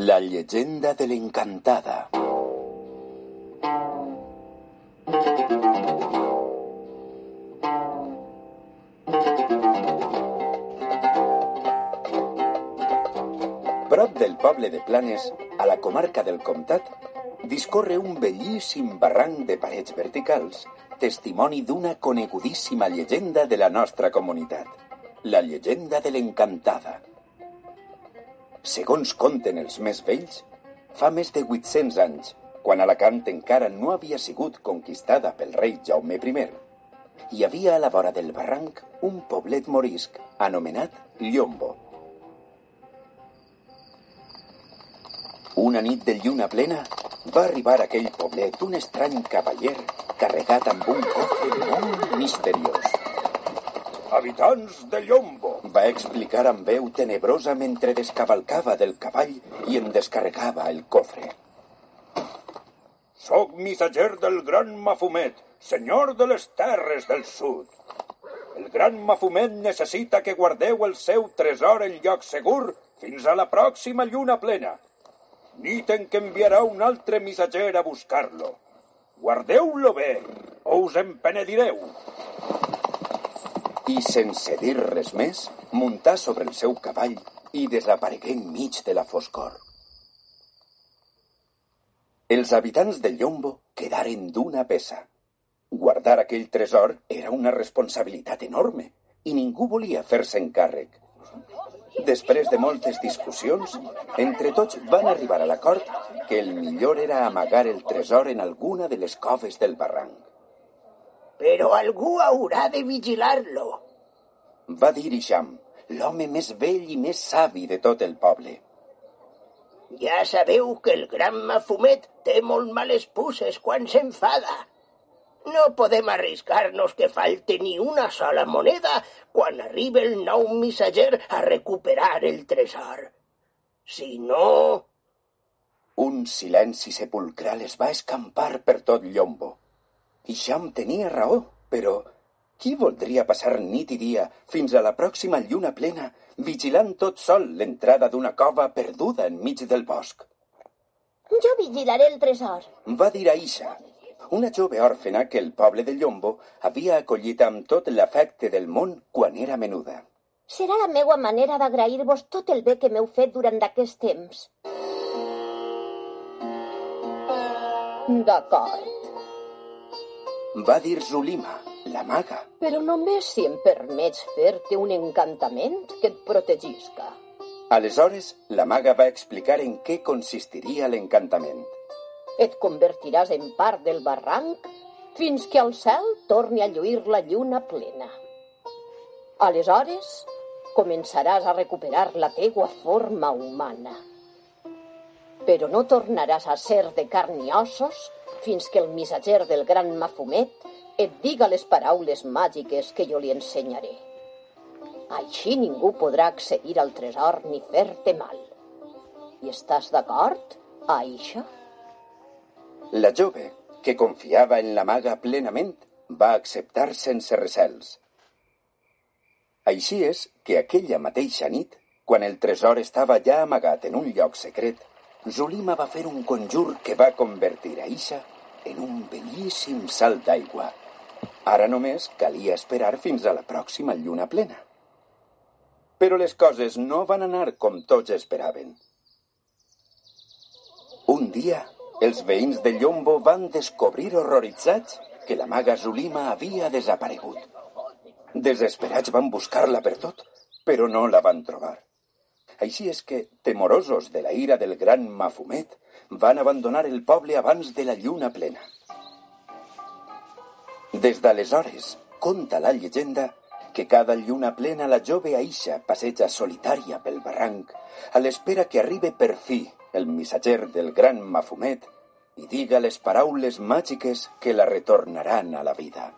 La llegenda de l'encantada. Prop del poble de Planes, a la comarca del Comtat, discorre un bellíssim barranc de parets verticals, testimoni d'una conegudíssima llegenda de la nostra comunitat, la llegenda de l'encantada. Segons conten els més vells, fa més de 800 anys, quan Alacant encara no havia sigut conquistada pel rei Jaume I, hi havia a la vora del barranc un poblet morisc anomenat Llombo. Una nit de lluna plena va arribar a aquell poblet un estrany cavaller carregat amb un cofre molt misteriós. Habitants de Llombo, Va explicar amb veu tenebrosa mentre descavalcava del cavall i en descarregava el cofre. sóc missatger del gran Mafumet, senyor de les terres del sud. El gran Mafumet necessita que guardeu el seu tresor en lloc segur fins a la pròxima lluna plena. Nit en què enviarà un altre missatger a buscar-lo. Guardeu-lo bé, o us en penedireu. I sense dir res més, muntà sobre el seu cavall i desaparegué enmig de la foscor. Els habitants de Llombo quedaren d'una peça. Guardar aquell tresor era una responsabilitat enorme i ningú volia fer-se'n càrrec. Després de moltes discussions, entre tots van arribar a l'acord que el millor era amagar el tresor en alguna de les coves del barranc. Però algú haurà de vigilar-lo. Va dir Ixam, l'home més vell i més savi de tot el poble. Ja sabeu que el gran Mafumet té molt males puces quan s'enfada. No podem arriscar-nos que falte ni una sola moneda quan arribi el nou missatger a recuperar el tresor. Si no... Un silenci sepulcral es va escampar per tot Llombo. Ixam tenia raó, però qui voldria passar nit i dia fins a la pròxima lluna plena vigilant tot sol l'entrada d'una cova perduda enmig del bosc? Jo vigilaré el tresor. Va dir Aisha, una jove òrfena que el poble de Llombo havia acollit amb tot l'afecte del món quan era menuda. Serà la meua manera d'agrair-vos tot el bé que m'heu fet durant aquest temps. D'acord, Va dir Zulima, la maga. però només si em permets fer-te un encantament que et protegisca. Aleshores, la maga va explicar en què consistiria l'encantament. Et convertiràs en part del barranc fins que al cel torni a lluir la lluna plena. Aleshores, començaràs a recuperar la teua forma humana. Però no tornaràs a ser de carn i ossos fins que el missatger del gran Mafumet et diga les paraules màgiques que jo li ensenyaré. Així ningú podrà accedir al tresor ni fer-te mal. Hi estàs d'acord, Aisha? La jove, que confiava en la maga plenament, va acceptar sense recels. Així és que aquella mateixa nit, quan el tresor estava ja amagat en un lloc secret, Zulima va fer un conjur que va convertir Aisha en un bellíssim salt d'aigua. Ara només calia esperar fins a la pròxima lluna plena. Però les coses no van anar com tots esperaven. Un dia, els veïns de Llombo van descobrir horroritzats que la maga Zulima havia desaparegut. Desesperats van buscar-la per tot, però no la van trobar. Així és que, temorosos de la ira del gran Mafumet, van abandonar el poble abans de la lluna plena. Des d'aleshores, conta la llegenda que cada lluna plena la jove Aisha passeja solitària pel barranc a l'espera que arribe per fi el missatger del gran Mafumet i diga les paraules màgiques que la retornaran a la vida.